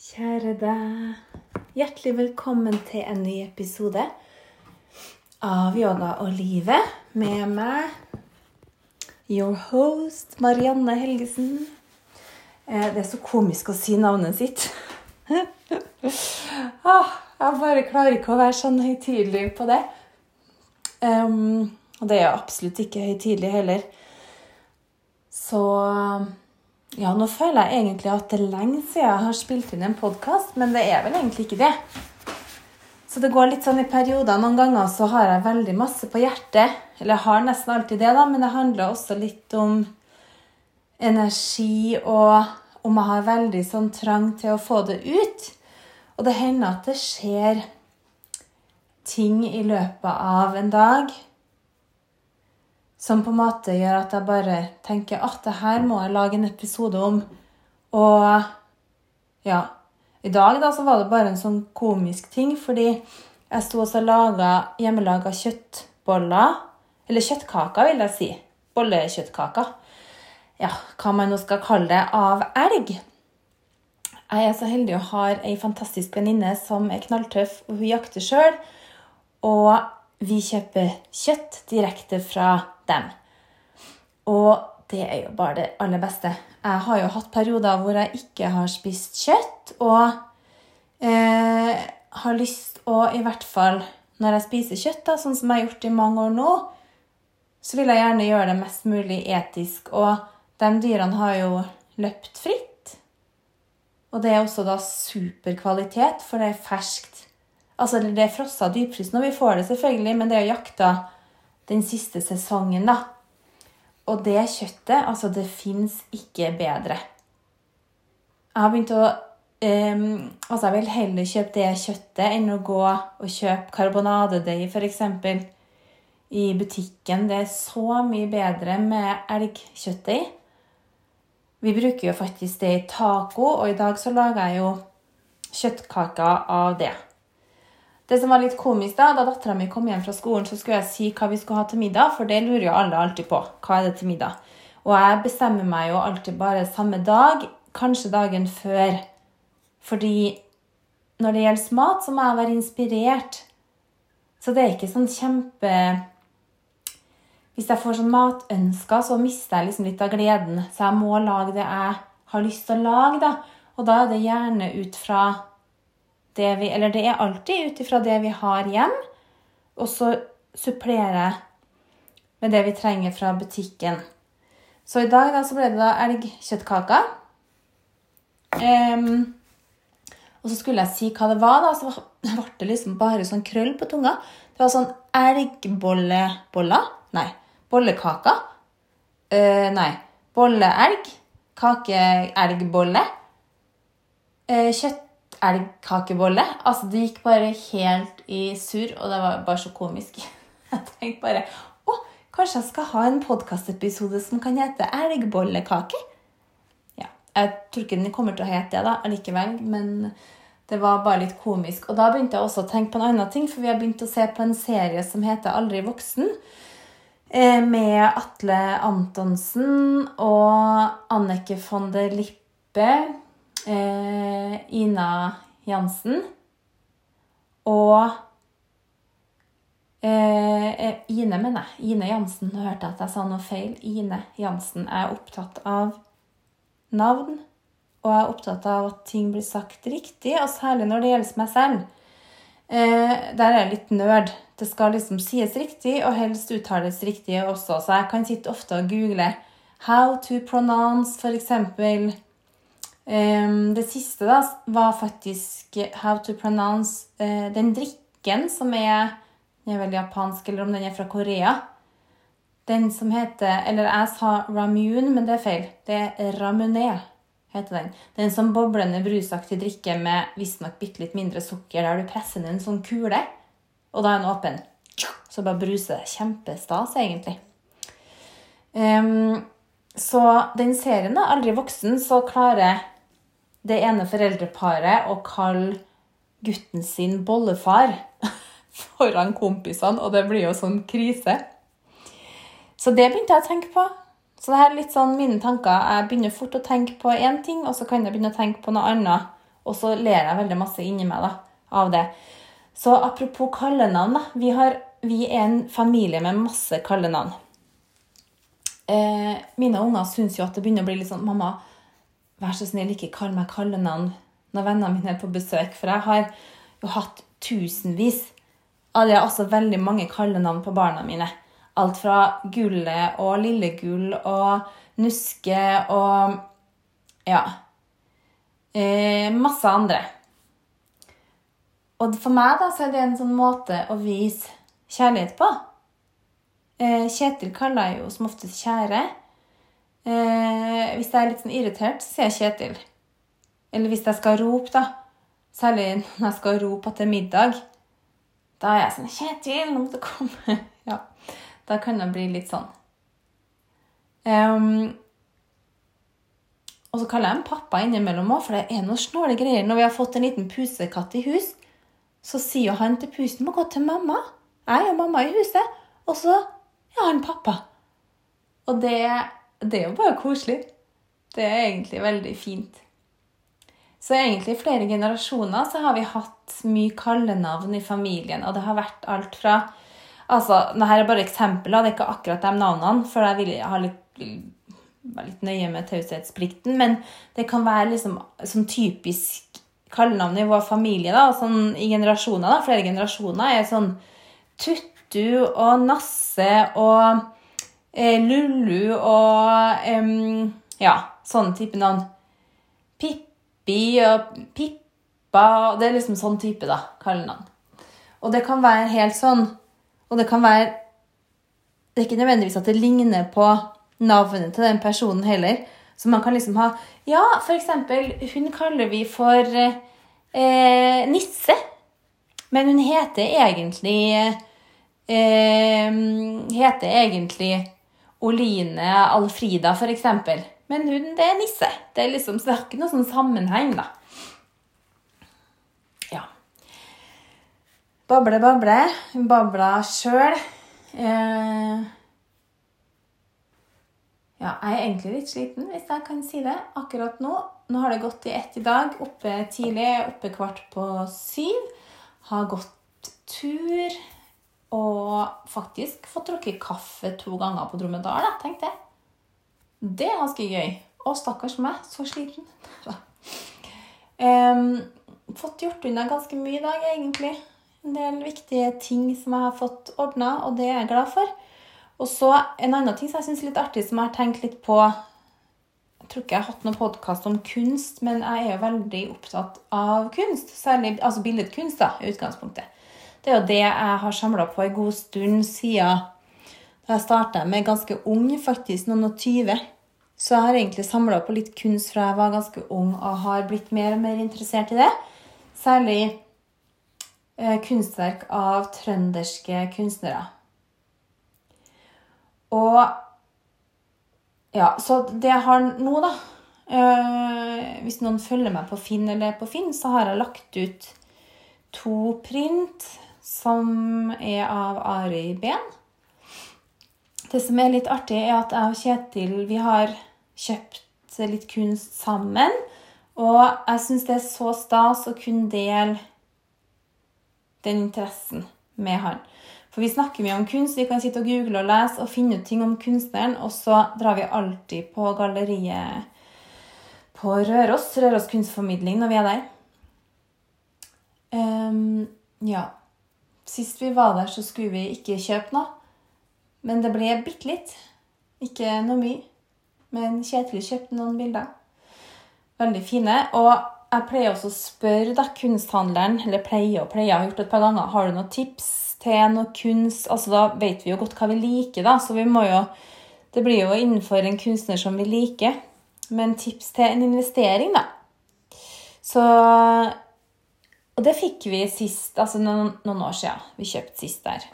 Kjære deg. Hjertelig velkommen til en ny episode av Yoga og livet med meg, your host Marianne Helgesen. Eh, Det er så komisk å si navnet sitt. Ah, Jeg bare klarer ikke å være sånn høytidelig på det. Um, og det er jeg absolutt ikke høytidelig heller. Så ja, nå føler jeg egentlig at det er lenge siden jeg har spilt inn en podkast, men det er vel egentlig ikke det. Så det går litt sånn i perioder. Noen ganger så har jeg veldig masse på hjertet. Eller jeg har nesten alltid det, da, men det handler også litt om energi og om jeg har veldig sånn trang til å få det ut. Og det hender at det skjer ting i løpet av en dag som på en måte gjør at jeg bare tenker at det her må jeg lage en episode om. Og ja I dag da så var det bare en sånn komisk ting, fordi jeg sto og laga hjemmelaga kjøttboller. Eller kjøttkaker, vil jeg si. Bollekjøttkaker. Ja, hva man nå skal kalle det. Av elg. Jeg er så heldig og har ei fantastisk venninne som er knalltøff, og hun jakter sjøl. Og vi kjøper kjøtt direkte fra dem. Og det er jo bare det aller beste. Jeg har jo hatt perioder hvor jeg ikke har spist kjøtt, og eh, har lyst å i hvert fall når jeg spiser kjøtt, da, sånn som jeg har gjort i mange år nå, så vil jeg gjerne gjøre det mest mulig etisk. Og de dyrene har jo løpt fritt. Og det er også da superkvalitet, for det er ferskt. Altså, det er frossa dypfryst når vi får det, selvfølgelig, men det er jo jakta den siste sesongen, da. Og det kjøttet, altså, det fins ikke bedre. Jeg har begynt å um, Altså, jeg vil heller kjøpe det kjøttet enn å gå og kjøpe karbonadedeig, f.eks. i butikken. Det er så mye bedre med elgkjøttet. Vi bruker jo faktisk det i taco, og i dag så lager jeg jo kjøttkaker av det. Det som var litt komisk Da da dattera mi kom hjem fra skolen, så skulle jeg si hva vi skulle ha til middag, for det lurer jo alle alltid på. Hva er det til middag? Og jeg bestemmer meg jo alltid bare samme dag, kanskje dagen før. Fordi når det gjelder mat, så må jeg være inspirert. Så det er ikke sånn kjempe Hvis jeg får sånn matønsker, så mister jeg liksom litt av gleden. Så jeg må lage det jeg har lyst til å lage, da. Og da er det gjerne ut fra det vi Eller det er alltid ut ifra det vi har hjem, og så supplere med det vi trenger fra butikken. Så i dag da, så ble det da elgkjøttkaker. Um, og så skulle jeg si hva det var, da, så ble det liksom bare sånn krøll på tunga. Det var sånn elgbolleboller. Nei, bollekaker. Uh, nei, bolleelg. Kakeelgbolle. Uh, kjøttelgkakebolle. Altså, det gikk bare helt i surr, og det var bare så komisk. Jeg tenkte bare å, kanskje jeg skal ha en podkastepisode som kan hete Elgbollekake? Ja, jeg tror ikke den kommer til å hete det da, allikevel, men det var bare litt komisk. Og da begynte jeg også å tenke på en annen ting, for vi har begynt å se på en serie som heter Aldri voksen. Med Atle Antonsen og Annike von der Lippe eh, Ina Jansen og eh, Ine, mener jeg. Ine Jansen. Nå hørte jeg at jeg sa noe feil. Ine Jansen. Er opptatt av navn, og jeg er opptatt av at ting blir sagt riktig, og særlig når det gjelder meg selv. Eh, der er jeg litt nerd. Det skal liksom sies riktig, og helst uttales riktig også. Så jeg kan sitte ofte og google how to pronounce, for eksempel Um, det siste da var faktisk how to pronounce uh, den drikken som er Den er vel japansk, eller om den er fra Korea. Den som heter Eller jeg sa ramune, men det er feil. Det er ramune, heter den. Den som boblende brusaktig drikke med visstnok bitte litt mindre sukker, der du presser ned en sånn kule, og da er den åpen. Så bare bruser det. Kjempestas, egentlig. Um, så den serien, da, Aldri voksen, så klarer det ene foreldreparet å kalle gutten sin bollefar foran kompisene, og det blir jo sånn krise. Så det begynte jeg å tenke på. Så det her er litt sånn mine tanker. Jeg begynner fort å tenke på én ting, og så kan jeg begynne å tenke på noe annet. Og så ler jeg veldig masse inni meg da, av det. Så apropos kallenavn, da. Vi, har, vi er en familie med masse kallenavn. Eh, mine unger syns jo at det begynner å bli litt sånn Mamma, vær så snill, ikke kall meg kallenavn når vennene mine er på besøk. For jeg har jo hatt tusenvis det er også veldig mange kallenavn på barna mine. Alt fra Gullet og Lillegull og Nuske og ja eh, masse andre. Og for meg da, så er det en sånn måte å vise kjærlighet på. Eh, Kjetil kaller jeg jo som oftest kjære. Eh, hvis jeg er litt sånn irritert, så sier jeg Kjetil. Eller hvis jeg skal rope, da. Særlig når jeg skal rope at det er middag. Da er jeg sånn 'Kjetil, nå må du komme.' ja. Da kan det bli litt sånn. Um, og så kaller jeg ham pappa innimellom òg, for det er noe snåle greier. Når vi har fått en liten pusekatt i hus, så sier han til pusen 'må gå til mamma'. Jeg er mamma i huset. Og så er han pappa. Og det, det er jo bare koselig. Det er egentlig veldig fint. Så egentlig i flere generasjoner så har vi hatt mye kallenavn i familien. Og det har vært alt fra Altså, dette er bare eksempler, det er ikke akkurat de navnene, for jeg vil ha litt, være litt nøye med taushetsplikten. Men det kan være liksom sånn typisk kallenavn i vår familie, da, sånn i generasjoner, da, flere generasjoner, er sånn Tuttu og Nasse og eh, Lullu og eh, Ja, sånne type navn. Pippi og Pippa Det er liksom sånn type, da, kallenavn. Og det kan være helt sånn Og det kan være Det er ikke nødvendigvis at det ligner på navnet til den personen heller. Så man kan liksom ha Ja, for eksempel, hun kaller vi for eh, Nisse. Men hun heter egentlig eh, Heter egentlig Oline Alfrida, eksempel. Men hun, det er Nisse. Det er liksom, så noe sånn sammenheng, da. Ja. Bable, bable. Hun babla sjøl. Eh, ja, jeg er egentlig litt sliten, hvis jeg kan si det, akkurat nå. Nå har det gått i ett i dag. Oppe tidlig, oppe kvart på syv. Har gått tur. Og faktisk fått drukket kaffe to ganger på Dromedar, da, tenkte jeg. Det er ganske gøy. Å, stakkars meg, så sliten. um, fått gjort unna ganske mye i dag, egentlig. En del viktige ting som jeg har fått ordna, og det er jeg glad for. Og så en annen ting som jeg syns er litt artig, som jeg har tenkt litt på Jeg tror ikke jeg har hatt noen podkast om kunst, men jeg er jo veldig opptatt av kunst. Særlig altså billedkunst, da, i utgangspunktet. Det er jo det jeg har samla på en god stund siden da jeg starta med ganske ung, faktisk noen og tyve. Så jeg har egentlig samla på litt kunst fra jeg var ganske ung, og har blitt mer og mer interessert i det. Særlig eh, kunstverk av trønderske kunstnere. Og Ja, så det jeg har nå, da eh, Hvis noen følger meg på Finn eller på Finn, så har jeg lagt ut to print som er av Ari Ben. Det som er litt artig, er at jeg og Kjetil vi har kjøpt litt kunst sammen. Og jeg syns det er så stas å kunne dele den interessen med han. For vi snakker mye om kunst. Vi kan sitte og google og lese og finne ut ting om kunstneren, og så drar vi alltid på galleriet på Røros, Røros kunstformidling, når vi er der. Um, ja. Sist vi var der, så skulle vi ikke kjøpe noe. Men det ble bitte litt. Ikke noe mye. Men Kjetil kjøpte noen bilder. Veldig fine. Og jeg pleier også å spørre da, kunsthandleren, eller pleier og pleier, jeg har gjort det et par ganger, har du noen tips til noe kunst altså Da vet vi jo godt hva vi liker, da, så vi må jo Det blir jo innenfor en kunstner som vi liker. Men tips til en investering, da. Så Og det fikk vi sist, altså noen, noen år siden. Vi kjøpte sist der.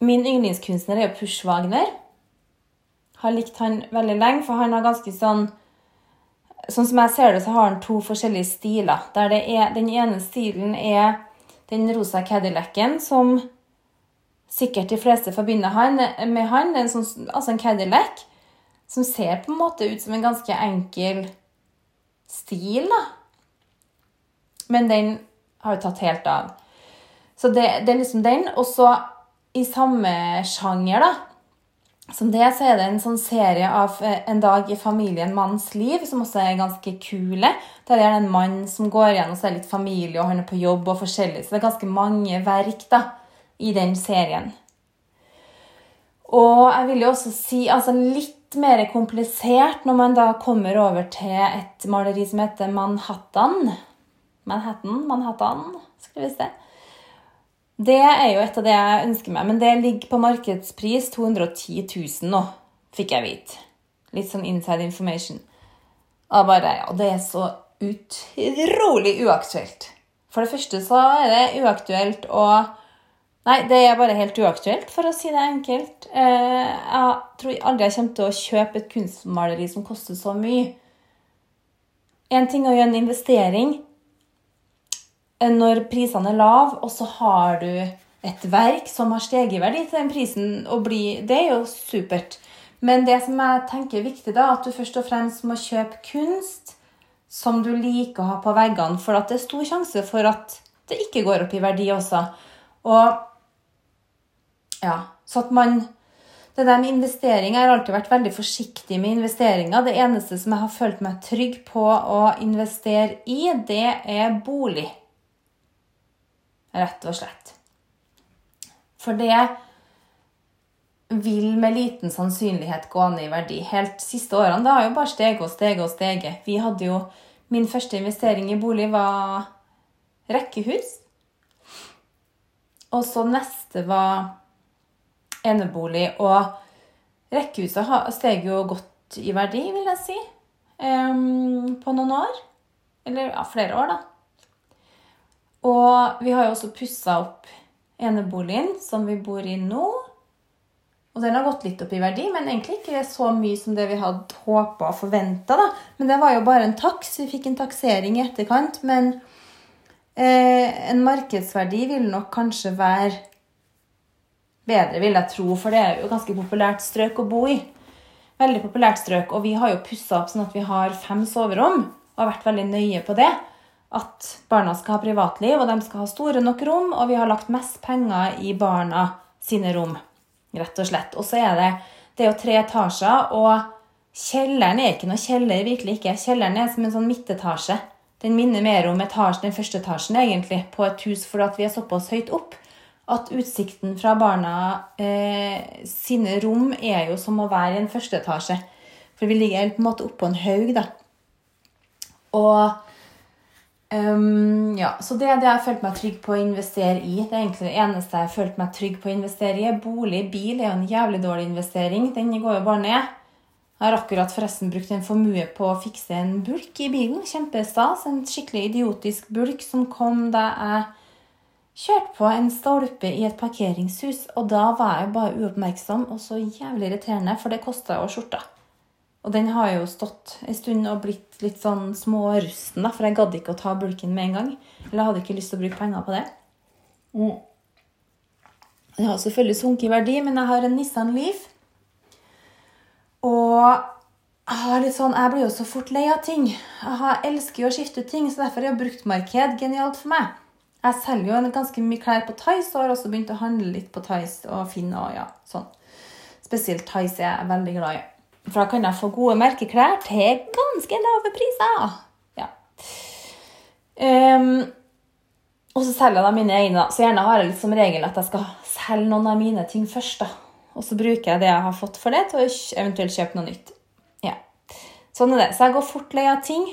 Min yndlingskunstner er jo Push Wagner. Har likt han veldig lenge, for han har ganske sånn Sånn som jeg ser det, så har han to forskjellige stiler. Der er, den ene stilen er den rosa Cadillacen som sikkert de fleste forbinder han, med han. En sånn, altså en Cadillac som ser på en måte ut som en ganske enkel stil, da. Men den har jo tatt helt av. Så det, det er liksom den. Og så i samme sjanger, da, som det, så er det en sånn serie av eh, En dag i familien, manns liv, som også er ganske kule. Der er det en mann som går igjen, og så er det litt familie, og han er på jobb og forskjellig. Så det er ganske mange verk da, i den serien. Og jeg vil jo også si altså litt mer komplisert når man da kommer over til et maleri som heter Manhattan. Manhattan, Manhattan, skrives det. Det er jo et av det jeg ønsker meg, men det ligger på markedspris 210 000 nå, fikk jeg vite. Litt sånn inside information. Og bare, ja, det er så utrolig uaktuelt. For det første så er det uaktuelt å Nei, det er bare helt uaktuelt, for å si det enkelt. Eh, jeg tror aldri jeg kommer til å kjøpe et kunstmaleri som koster så mye. En ting er å gjøre en investering, når prisene er lave, og så har du et verk som har steget i verdi til den prisen, og bli, det er jo supert. Men det som jeg tenker er viktig, da, at du først og fremst må kjøpe kunst som du liker å ha på veggene, for at det er stor sjanse for at det ikke går opp i verdi også. Og ja, så at man det der med investering, Jeg har alltid vært veldig forsiktig med investeringer. Det eneste som jeg har følt meg trygg på å investere i, det er bolig. Rett og slett. For det vil med liten sannsynlighet gå ned i verdi. Helt siste årene det har jo bare steget og steget og steget. Vi hadde jo Min første investering i bolig var rekkehus. Og så neste var enebolig. Og rekkehuset steg jo godt i verdi, vil jeg si, um, på noen år. Eller ja, flere år, da. Og vi har jo også pussa opp eneboligen som vi bor i nå. Og den har gått litt opp i verdi, men egentlig ikke så mye som det vi hadde håpa og forventa. Men det var jo bare en taks. Vi fikk en taksering i etterkant. Men eh, en markedsverdi vil nok kanskje være bedre, vil jeg tro. For det er jo ganske populært strøk å bo i. Veldig populært strøk. Og vi har jo pussa opp sånn at vi har fem soverom. Og har vært veldig nøye på det at barna skal ha privatliv, og de skal ha store nok rom, og vi har lagt mest penger i barna sine rom, rett og slett. Og så er det det er jo tre etasjer, og kjelleren er ikke noe kjeller, virkelig ikke. Kjelleren er som en sånn midtetasje. Den minner mer om etasjen, den første etasjen egentlig, på et hus fordi vi er såpass høyt opp at utsikten fra barna eh, sine rom er jo som å være i en første etasje. For vi ligger på en måte oppå en haug, da. Og Um, ja, så det er det jeg har følt meg trygg på å investere i. Det er egentlig det eneste jeg har følt meg trygg på å investere i. Bolig, bil er jo en jævlig dårlig investering. Den går jo bare ned. Jeg har akkurat forresten brukt en formue på å fikse en bulk i bilen. Kjempestas. En skikkelig idiotisk bulk som kom da jeg kjørte på en stolpe i et parkeringshus. Og da var jeg bare uoppmerksom og så jævlig irriterende, for det kosta jo skjorta. Og den har jo stått en stund og blitt litt sånn smårusten, da, for jeg gadd ikke å ta bulken med en gang. Eller jeg hadde ikke lyst til å bruke penger på det. Mm. Den har selvfølgelig sunket i verdi, men jeg har en Nissan Leaf. Og jeg, sånn, jeg blir jo så fort lei av ting. Jeg elsker jo å skifte ut ting, så derfor er bruktmarked genialt for meg. Jeg selger jo ganske mye klær på Tice og har også begynt å handle litt på Tice og Finn og ja, sånn. Spesielt Tice er jeg veldig glad i. For da kan jeg få gode merkeklær til ganske lave priser. Ja. Um, og så selger jeg da mine egne. Så gjerne har jeg litt som regel at jeg skal selge noen av mine ting først. da. Og så bruker jeg det jeg har fått for det, til å eventuelt kjøpe noe nytt. Ja. Sånn er det. Så jeg går fort lei av ting.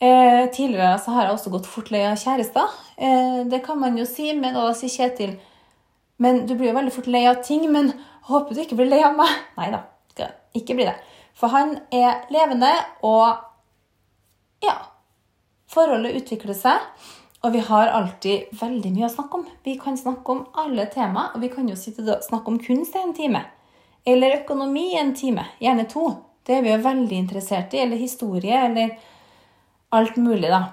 Eh, tidligere så har jeg også gått fort lei av kjærester. Eh, det kan man jo si, men da sier Kjetil Men du blir jo veldig fort lei av ting. Men håper du ikke blir lei av meg. Nei da ikke bli det. For han er levende, og ja Forholdet utvikler seg, og vi har alltid veldig mye å snakke om. Vi kan snakke om alle tema, og vi kan jo sitte og snakke om kunst i en time. Eller økonomi i en time. Gjerne to. Det er vi jo veldig interessert i. Eller historie, eller alt mulig, da.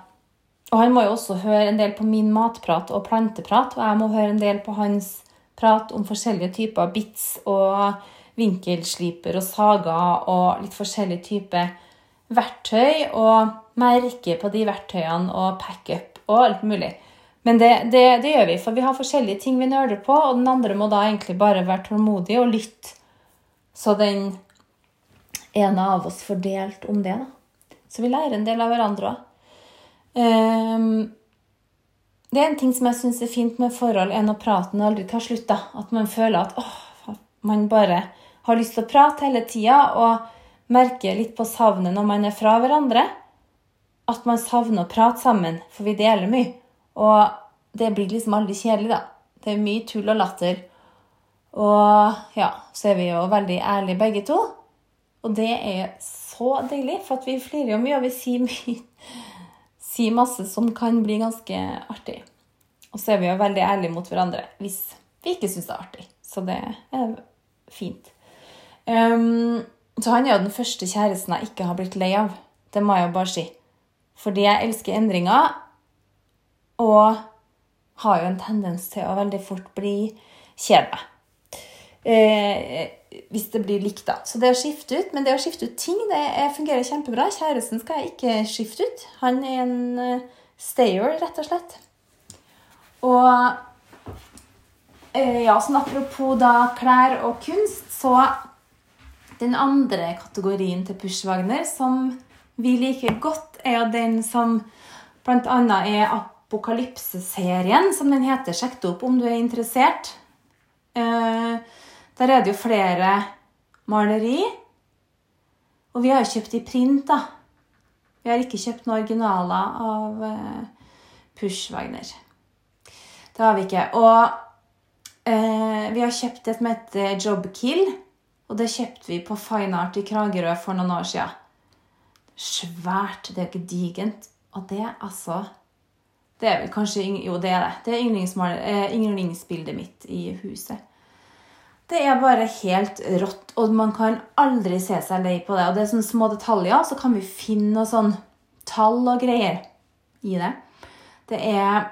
Og han må jo også høre en del på min matprat og planteprat, og jeg må høre en del på hans prat om forskjellige typer bits og vinkelsliper og sager og litt forskjellige typer verktøy og merke på de verktøyene og pack up og alt mulig. Men det, det, det, gjør vi, for vi har forskjellige ting vi nøler på, og den andre må da egentlig bare være tålmodig og lytte, så den ene av oss får delt om det. da. Så vi lærer en del av hverandre òg. Um, ehm, det er en ting som jeg syns er fint med forhold, er når praten aldri tar slutt. da. At man føler at åh, man bare har lyst til å prate hele tida, og merker litt på savnet når man er fra hverandre. At man savner å prate sammen, for vi deler mye. Og det blir liksom aldri kjedelig, da. Det er mye tull og latter. Og ja, så er vi jo veldig ærlige begge to. Og det er så deilig, for at vi flirer jo mye, og vi sier mye sier masse som kan bli ganske artig. Og så er vi jo veldig ærlige mot hverandre hvis vi ikke syns det er artig. Så det er fint. Um, så han er jo den første kjæresten jeg ikke har blitt lei av. Det må jeg jo bare si. Fordi jeg elsker endringer, og har jo en tendens til å veldig fort bli kjede Eh, hvis det blir likt, da. Så det å skifte ut Men det å skifte ut ting det fungerer kjempebra. Kjæresten skal jeg ikke skifte ut. Han er en uh, stayer, rett og slett. Og eh, ja, sånn apropos da klær og kunst, så den andre kategorien til Pushwagner som vi liker godt, er jo den som bl.a. er Apokalypse-serien, som den heter. Sjekk det opp om du er interessert. Uh, der er det jo flere maleri. Og vi har jo kjøpt i print, da. Vi har ikke kjøpt noen originaler av uh, Pushwagner. Det har vi ikke. Og uh, vi har kjøpt et som heter Jobkill. Og det kjøpte vi på Fine Art i Kragerø for noen år siden. Svært. Det er gedigent. Og det, altså Det er vel kanskje Jo, det er det. Det er yndlingsbildet mitt i huset. Det er bare helt rått, og man kan aldri se seg lei på det. Og det er sånne små detaljer, så kan vi finne noe sånn tall og greier i det. Det er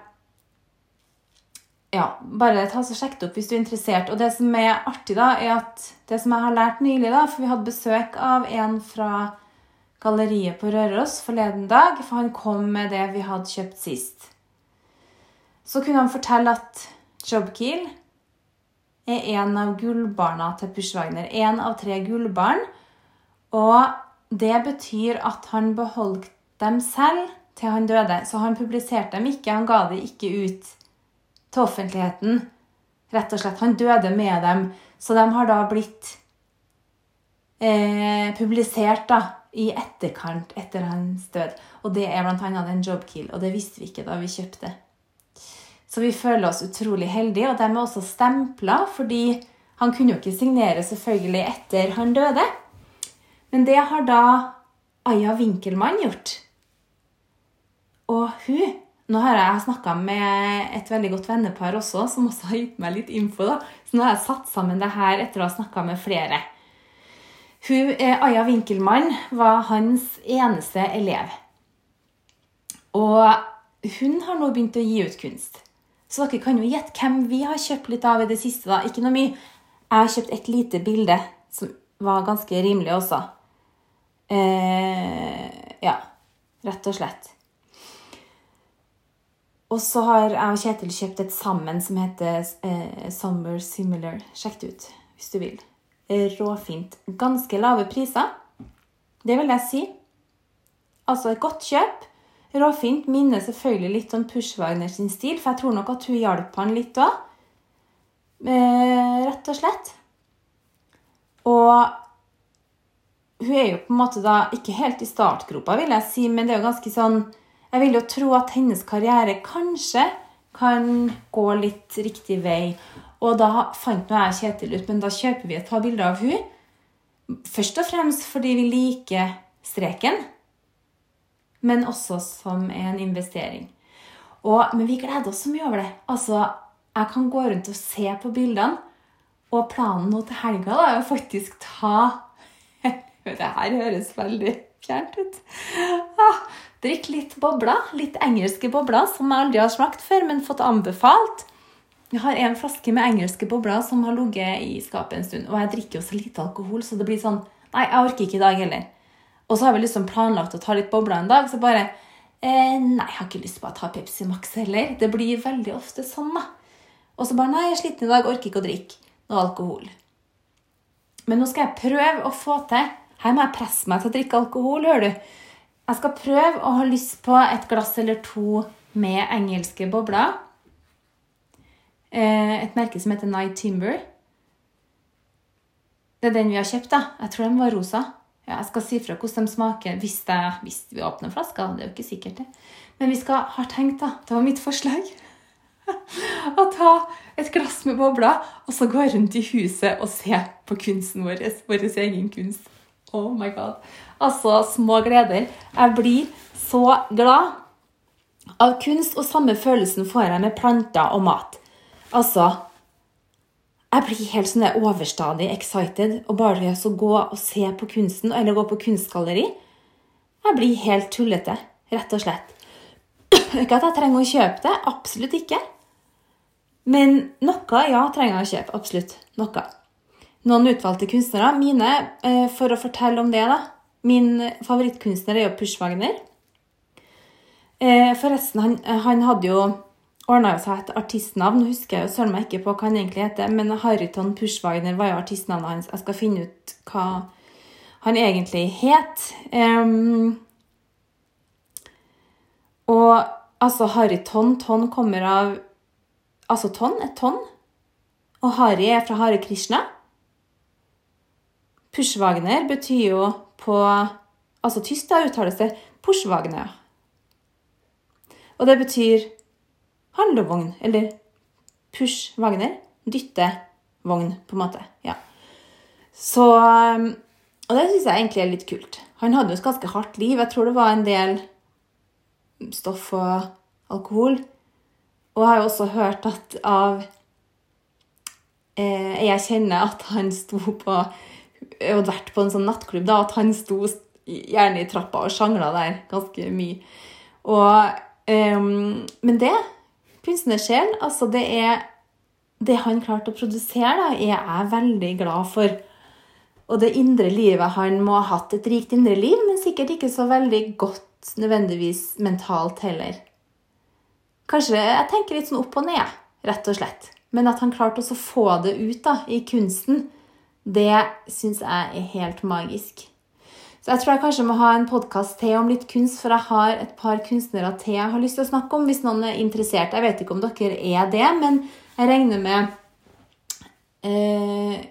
Ja, bare ta så sjekk det opp hvis du er interessert. Og det som er artig, da, er at det som jeg har lært nylig, da, for vi hadde besøk av en fra galleriet på Røros forleden dag, for han kom med det vi hadde kjøpt sist. Så kunne han fortelle at Jobkeel er en av gullbarna til Pushwagner. Én av tre gullbarn. Og det betyr at han beholdt dem selv til han døde. Så han publiserte dem ikke, han ga dem ikke ut til offentligheten. Rett og slett. Han døde med dem. Så de har da blitt eh, publisert da, i etterkant etter hans død. Og det er bl.a. en jobkill, og det visste vi ikke da vi kjøpte. Så vi føler oss utrolig heldige, og de er også stempla, fordi han kunne jo ikke signere selvfølgelig etter han døde. Men det har da Aya Winkelmann gjort. Og hun Nå har jeg snakka med et veldig godt vennepar også, som også har gitt meg litt info. da. Så nå har jeg satt sammen det her etter å ha snakka med flere. Hun, Aya Winkelmann var hans eneste elev. Og hun har nå begynt å gi ut kunst. Så dere kan jo gjette hvem vi har kjøpt litt av i det siste. da. Ikke noe mye. Jeg har kjøpt et lite bilde som var ganske rimelig også. Eh, ja, rett og slett. Og så har jeg og Kjetil kjøpt et sammen som heter eh, Summer Similar. Sjekk det ut hvis du vil. Råfint. Ganske lave priser. Det vil jeg si. Altså et godt kjøp. Råfint. Minner selvfølgelig litt om Pushwagner sin stil, for jeg tror nok at hun hjalp han litt òg. Eh, rett og slett. Og hun er jo på en måte da ikke helt i startgropa, vil jeg si, men det er jo ganske sånn Jeg vil jo tro at hennes karriere kanskje kan gå litt riktig vei. Og da fant nå jeg Kjetil ut, men da kjøper vi et par bilder av hun. Først og fremst fordi vi liker streken men også som en investering. Og, men vi gleder oss så mye over det. Altså, jeg kan gå rundt og se på bildene, og planen nå til helga da, er å faktisk ta Det her høres veldig fjernt ut. Ah, Drikk litt bobler. Litt engelske bobler som jeg aldri har smakt før, men fått anbefalt. Jeg har en flaske med engelske bobler som har ligget i skapet en stund. Og jeg drikker jo så lite alkohol, så det blir sånn Nei, jeg orker ikke i dag heller. Og så har vi liksom planlagt å ta litt bobler en dag, så bare eh, Nei, jeg har ikke lyst på å ta Pepsi Max heller. Det blir veldig ofte sånn, da. Og så bare Nei, jeg er sliten i dag, orker ikke å drikke noe alkohol. Men nå skal jeg prøve å få til Her må jeg presse meg til å drikke alkohol, hører du. Jeg skal prøve å ha lyst på et glass eller to med engelske bobler. Eh, et merke som heter Night Timber. Det er den vi har kjøpt, da. Jeg tror den var rosa. Ja, jeg skal si fra hvordan de smaker hvis, jeg, hvis vi åpner flaska. Det er jo ikke sikkert, det. Men vi skal, har tenkt, da Det var mitt forslag. å ta et glass med bobler og så gå rundt i huset og se på kunsten vår. Vår egen kunst. Oh my god. Altså, små gleder. Jeg blir så glad av kunst, og samme følelsen får jeg med planter og mat. Altså Jeg blir helt sånn overstadig excited og bare å gå og se på kunsten, eller gå på kunstgalleri. Jeg blir helt tullete, rett og slett. Ikke at jeg trenger å kjøpe det, absolutt ikke. Men noe, ja, trenger jeg å kjøpe. Absolutt. Noe. Noen utvalgte kunstnere. Mine, eh, for å fortelle om det, da. Min favorittkunstner er jo Pushwagner. Eh, forresten, han, han hadde jo ordna seg et artistnavn. Nå husker jeg jo søren meg ikke på hva han egentlig heter, men Hariton Pushwagner var jo artistnavnet hans. Jeg skal finne ut hva han egentlig het. Um, og altså Hariton Ton kommer av Altså Ton, et tonn. Og Hari er fra Hare Krishna. Pushwagner betyr jo på Altså tysk da uttales det Pushwagner. Og det betyr handlevogn, eller push-wagner. Dyttevogn, på en måte. Ja. Så Og det syns jeg egentlig er litt kult. Han hadde jo et ganske hardt liv. Jeg tror det var en del stoff og alkohol. Og jeg har jo også hørt at av eh, Jeg kjenner at han sto på Jeg hadde vært på en sånn nattklubb, da, at han sto gjerne i trappa og sjangla der ganske mye. Og, um, men det, kunstnersjelen, altså det er Det han klarte å produsere, da, er jeg veldig glad for. Og det indre livet Han må ha hatt et rikt indre liv, men sikkert ikke så veldig godt nødvendigvis mentalt heller. Kanskje jeg tenker litt sånn opp og ned, rett og slett. Men at han klarte å få det ut da, i kunsten, det syns jeg er helt magisk. Så jeg tror jeg kanskje må ha en podkast til om litt kunst, for jeg har et par kunstnere til jeg har lyst til å snakke om, hvis noen er interessert. Jeg vet ikke om dere er det, men jeg regner med eh,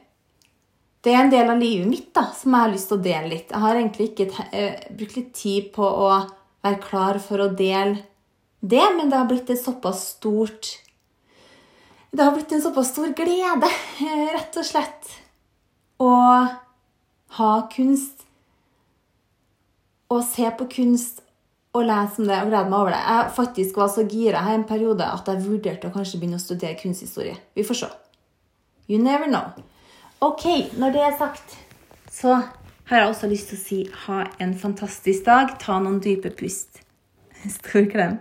Det er en del av livet mitt da, som jeg har lyst til å dele litt. Jeg har egentlig ikke eh, brukt litt tid på å være klar for å dele det, men det har blitt et såpass stort Det har blitt en såpass stor glede, rett og slett, å ha kunst. og se på kunst og lese om det og glede meg over det. Jeg faktisk var så gira her en periode at jeg vurderte å kanskje begynne å studere kunsthistorie. Vi får se. You never know. Ok, når det er sagt, så har jeg også lyst til å si ha en fantastisk dag. Ta noen dype pust. Stor klem.